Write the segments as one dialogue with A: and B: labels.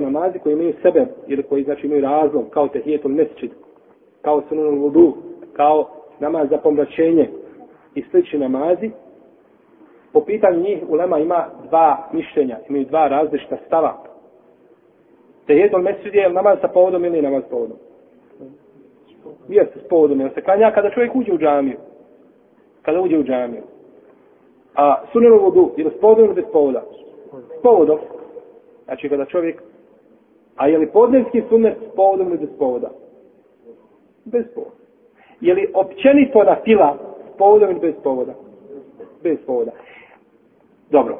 A: namazi koji imaju sebe ili koji znači imaju razlog kao tehijetul mesčid, kao sunanul vudu, kao namaz za pomračenje i slični namazi, po pitanju njih ulema ima dva mišljenja, imaju dva različita stava. Tehijetul mesčid je namaz sa povodom ili namaz sa povodom? Jeste s povodom, jer se klanja kada čovjek uđe u džamiju. Kada uđe u džamiju. A sunanul vudu, ili s povodom ili bez povoda? S povodom. Znači kada čovjek A je li podnevski sunnet s povodom ili bez povoda? Bez povoda. Je li općenito na fila s povodom ili bez povoda? Bez povoda. Dobro.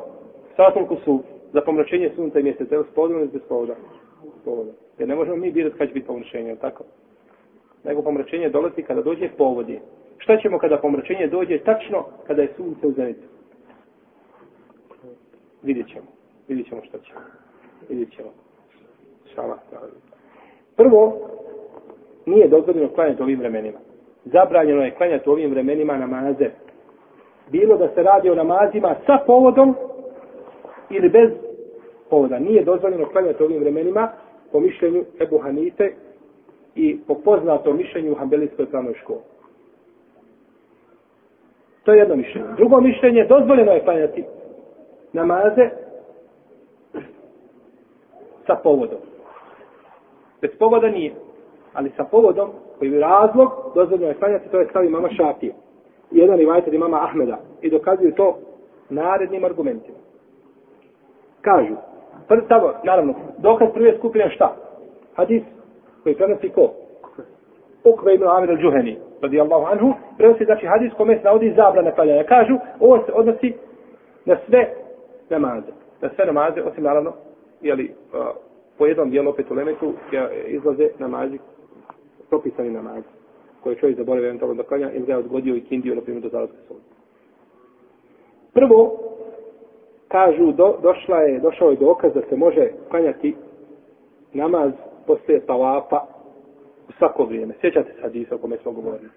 A: Svakoliko su za pomračenje sunca i mjeseca, je li s povodom ili bez povoda? S povoda. Jer ne možemo mi birati kada će biti pomračenje, tako? Nego pomračenje dolazi kada dođe povodi. Šta ćemo kada pomračenje dođe tačno kada je sunce u zenicu? Vidjet ćemo. Vidjet ćemo šta ćemo. Vidjet ćemo. Šala. Prvo, nije dozvoljeno klanjati ovim vremenima. Zabranjeno je klanjati ovim vremenima namaze. Bilo da se radi o namazima sa povodom ili bez povoda. Nije dozvoljeno klanjati ovim vremenima po mišljenju Ebu Hanite i po poznatom mišljenju u Hambelijskoj pravnoj školi. To je jedno mišljenje. Drugo mišljenje, dozvoljeno je klanjati namaze sa povodom. Bez povoda nije. Ali sa povodom, koji je razlog, dozvoljeno je klanjati, to je stavi mama Šafija. I jedan rivajter i mama Ahmeda. I dokazuju to narednim argumentima. Kažu, prvi tamo, naravno, dokaz prve skupine šta? Hadis koji prenosi ko? Ukve ibn Amir al-đuheni, radi Allahu anhu, prenosi znači hadis kome se navodi zabrana klanjanja. Kažu, ovo se odnosi na sve namaze. Na sve namaze, osim naravno, jeli, po jednom dijelu opet u lemetu izlaze namazi, propisani namazi, koje čovjek zaboravio eventualno da klanja ili ga je odgodio i kindio, na primjer, do zalazka sunca. Prvo, kažu, do, došla je, došao je dokaz da se može klanjati namaz posle tavafa u svako vrijeme. Sjećate se hadisa o kome smo govorili.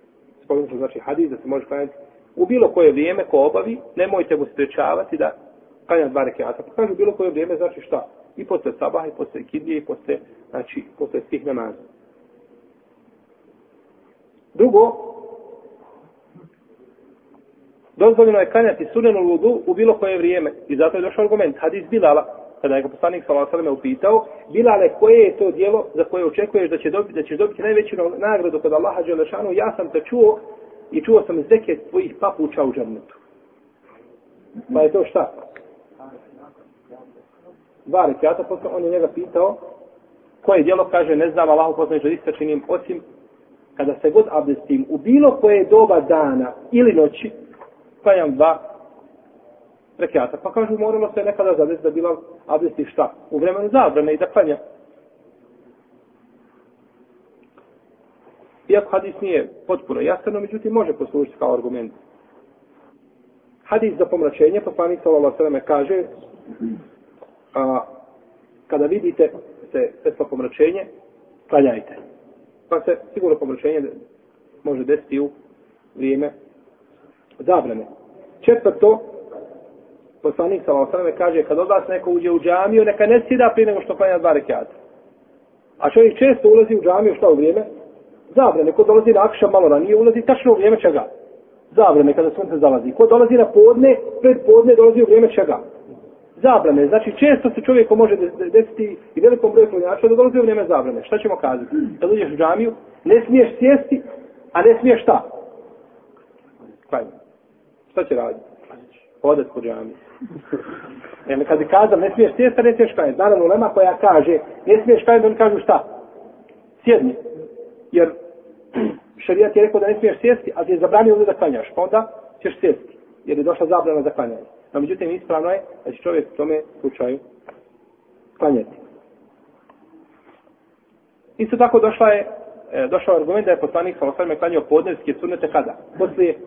A: Spomenuti znači hadis da se može klanjati u bilo koje vrijeme ko obavi, nemojte mu sprečavati da klanja dva rekiata. Pa kažu bilo koje vrijeme, znači šta? I posle sabaha i posle kidije i posle, znači, posle svih namaza. Drugo, dozvoljeno je kanjati sunenu ludu u bilo koje vrijeme. I zato je došao argument, hadis Bilala, kada je ga poslanik s.a.v. upitao, Bilale, koje je to dijelo za koje očekuješ da, će dobiti, da ćeš dobiti najveću nagradu kod Allaha Đelešanu, ja sam te čuo i čuo sam zeke tvojih papuča u džernetu. Pa je to šta? Dva rekiata, potom on je njega pitao koje djelo kaže ne znam Allahu poslaniče da isto činim osim kada se god abdestim u bilo koje doba dana ili noći klanjam dva rekiata. Pa kažu moralo se nekada zadesiti da bila abdesti šta? U vremenu zabrane i da klanja. Iako hadis nije potpuno jasan, no međutim može poslužiti kao argument. Hadis za pomračenje, poslanik sallallahu alejhi kaže a, kada vidite se sredstvo pomračenje, klanjajte. Pa se sigurno pomračenje može desiti u vrijeme zabrane. Četvrto, poslanik sa osrame kaže, kad od vas neko uđe u džamiju, neka ne sida prije nego što klanja dva rekiata. A čovjek često ulazi u džamiju, šta u vrijeme? Zabrane. Ko dolazi na akša malo ranije, ulazi tačno u vrijeme čega? Zabrane, kada sunce zalazi. Ko dolazi na podne, pred podne dolazi u vrijeme čega? Zabrane. Znači, često se čovjeku može desiti i velikom broju klanjača da dolazi u vrijeme zabrane. Šta ćemo kazati? Kad uđeš u džamiju, ne smiješ sjesti, a ne smiješ šta? Klanjati. Šta će raditi? Hodat po džamiju. E, kad je kazam, ne smiješ sjesti, a ne smiješ klanjati. Naravno, ulema koja kaže, ne smiješ klanjati, on kažu šta? Sjedni. Jer šarijat je rekao da ne smiješ sjesti, ali ti je zabranio da klanjaš. Pa onda ćeš sjesti. Jer je došla zabrana za klanjanje. No, međutim, ispravno je da će čovjek u tome slučaju klanjati. Isto tako došla je, e, došao argument da je poslanik sa osvrme klanjao podnevske sunnete kada? Poslije,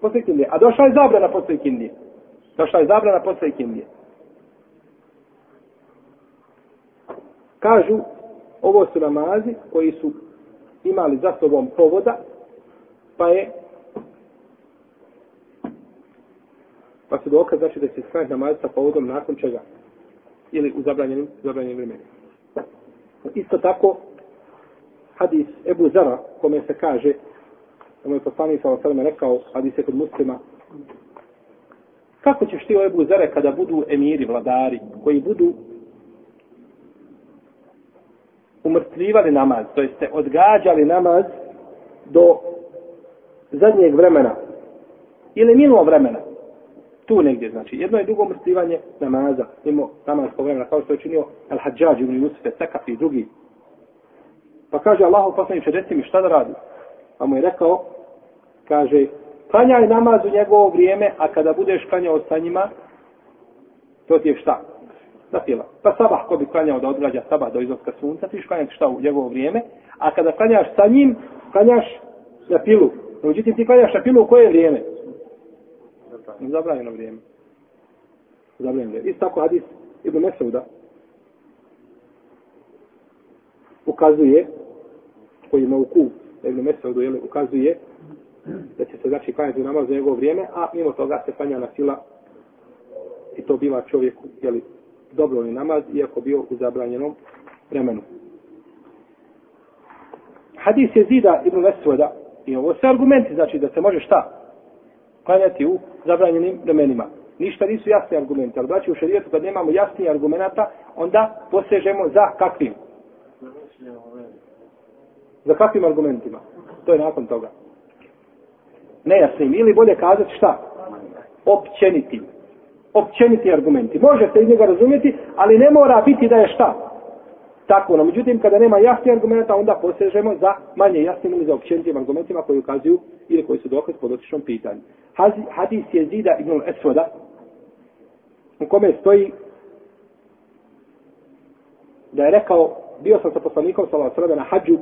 A: poslije kindije. A došla je zabrana poslije kindije. Došla je zabrana poslije kindije. Kažu, ovo su namazi koji su imali za sobom povoda, pa je Pa su dokaz znači da se sklanjati namaz sa povodom nakon čega? Ili u zabranjenim, zabranjenim vremenima. Isto tako, hadis Ebu Zara, kome se kaže, da mu je poslanik sa osaleme rekao, hadis je kod muslima, kako ćeš ti o Ebu Zare kada budu emiri, vladari, koji budu umrtvivali namaz, to jeste odgađali namaz do zadnjeg vremena ili minulo vremena, tu negdje, znači, jedno je drugo umrtvivanje namaza, mimo namazskog vremena, kao što je činio Al-Hadžađ ibn Jusuf, Sekaf i drugi. Pa kaže Allahu poslaniče, reci mi šta da radi? Pa mu je rekao, kaže, klanjaj namaz u njegovo vrijeme, a kada budeš klanjao sa njima, to ti je šta? Zapila. Pa sabah ko bi klanjao da odgađa sabah do izlaska sunca, ti klanjati šta u njegovo vrijeme, a kada klanjaš sa njim, klanjaš na pilu. Međutim, ti klanjaš na pilu u koje vrijeme? Zabranjeno vrijeme. Zabranjeno vrijeme. Isto tako hadis Ibn Mesauda ukazuje, koji je nauku Ibn Mesaudu, jel, ukazuje da će se znači klanjati namaz za njegovo vrijeme, a mimo toga se klanja na sila i to biva čovjeku, jel, dobrovni namaz, iako bio u zabranjenom vremenu. Hadis je zida Ibn Mesauda i ovo su argumenti, znači da se može šta? Klanjati u zabranjenim vremenima. Ništa nisu jasni argumenti, ali braći u šarijetu kad nemamo jasni argumenta, onda posežemo za kakvim? Za kakvim argumentima? To je nakon toga. Nejasnim. Ili bolje kazati šta? Općenitim. Općeniti argumenti. Može se iz njega razumjeti, ali ne mora biti da je šta? Tako, no međutim, kada nema jasnih argumenta, onda posežemo za manje jasnim ili za općenitim argumentima koji ukazuju ili koji su dokaz po dotičnom pitanju. Hadis je zida ibn Esvoda, u kome stoji da je rekao, bio sam sa poslanikom sallallahu alejhi na hadžu,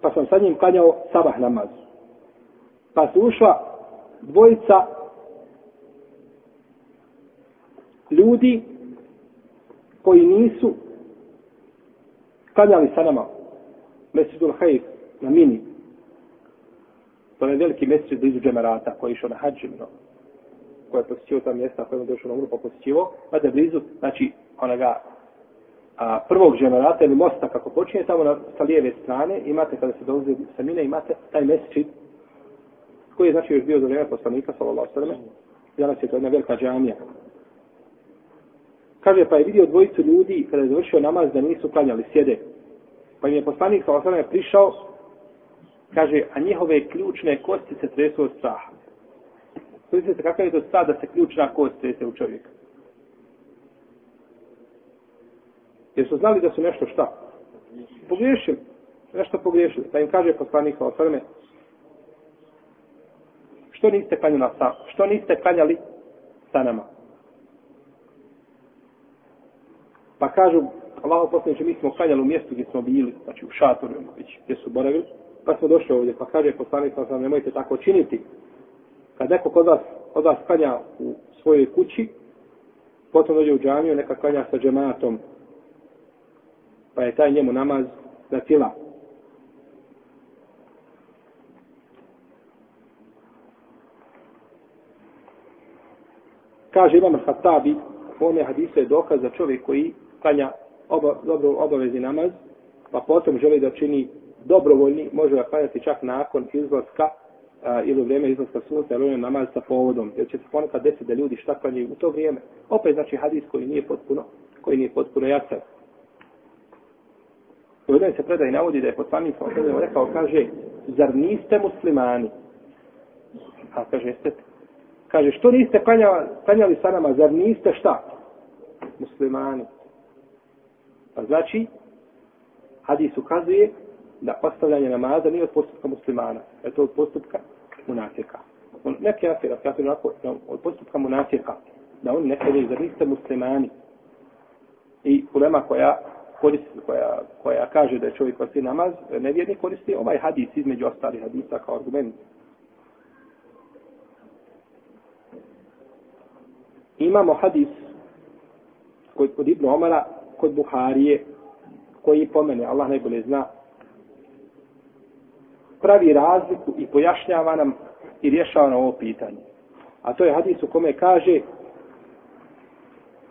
A: pa sam sa njim klanjao sabah namaz. Pa su ušla dvojica ljudi koji nisu klanjali sa nama Mesidul Hajf na mini. To je veliki mesid blizu džemerata koji je išao na hađu, no, koji je posjećio ta mjesta koje je došao na umru pa posjećivo, je blizu, znači, onoga a, prvog džemerata ili mosta kako počinje tamo na, sa lijeve strane, imate kada se dolazi sa mine, imate taj mesid koji je znači još bio za vrijeme poslanika, sallallahu sallam, danas je to jedna velika džamija. Kaže, pa je vidio dvojicu ljudi kada je završio namaz da nisu klanjali, sjede. Pa im je poslanik sallallahu sallam prišao, kaže, a njihove ključne kosti se tresu od straha. Mislite kakav je to strah da se ključna kost trese u čovjeka? Jer su znali da su nešto šta? Pogriješili. Nešto pogriješili. Pa im kaže poslanik sa sallam, što niste klanjali sa, što niste klanjali sa nama? Pa kažu, Allaho poslaniče, mi smo klanjali u mjestu gdje smo bili, znači u šatoru, gdje su boravili, pa smo došli ovdje, pa kaže poslanik, pa sam, nemojte tako činiti. Kad neko kod vas, od vas klanja u svojoj kući, potom dođe u džamiju, neka klanja sa džematom, pa je taj njemu namaz na tila. Kaže Imam Hatabi, u ovome hadisu je dokaz za čovjek koji klanja oba, dobro obavezi namaz, pa potom želi da čini dobrovoljni, može ga klanjati čak nakon izlaska a, ili u vrijeme izlaska sunca, ili namaz sa povodom, jer će se ponekad desiti da ljudi šta klanjaju u to vrijeme. Opet znači hadis koji nije potpuno, koji nije potpuno jasan. U jednoj se predaj navodi da je poslanik sa rekao, kaže, zar niste muslimani? A kaže, jeste Kaže, što niste klanjali, klanjali sa nama, zar niste šta? Muslimani. Pa znači, hadis ukazuje da postavljanje namaza nije od postupka muslimana, je to od postupka munafika. On, neki afir, afir, onako, od postupka munafika, da oni ne klanjaju, zar niste muslimani. I ulema koja koristi, koja, koja kaže da je čovjek koristi namaz, nevjerni koristi ovaj hadis između ostalih hadisa kao argument imamo hadis kod, kod Ibnu Omara, kod Buharije, koji pomene, Allah najbolje zna, pravi razliku i pojašnjava nam i rješava na ovo pitanje. A to je hadis u kome kaže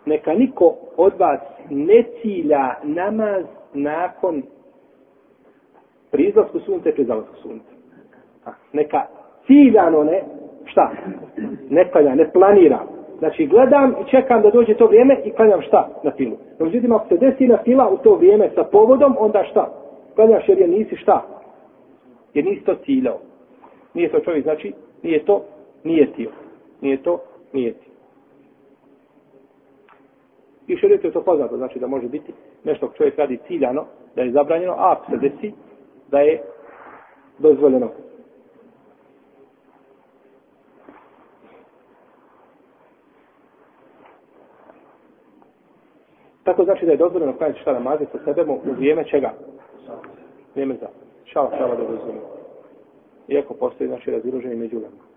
A: neka niko od vas ne cilja namaz nakon prizlasku sunca i prizlasku sunca. Neka ciljano ne, šta? Ne klanja, ne planira. Znači gledam i čekam da dođe to vrijeme i klanjam šta na filu. No, međutim, ako se desi na fila u to vrijeme sa povodom, onda šta? Klanjaš jer je nisi šta? Jer nisi to ciljao. Nije to čovjek, znači, nije to, nije tio. Nije to, nije tio. I što je to poznato, znači da može biti nešto čovjek radi ciljano, da je zabranjeno, a ako se desi, da je dozvoljeno. Tako znači da je dozvoljeno klanjati šta namaze sa sebem u vrijeme čega? Vrijeme za. Šala, šala da dozvoljeno. Iako postoji znači raziloženje među nama.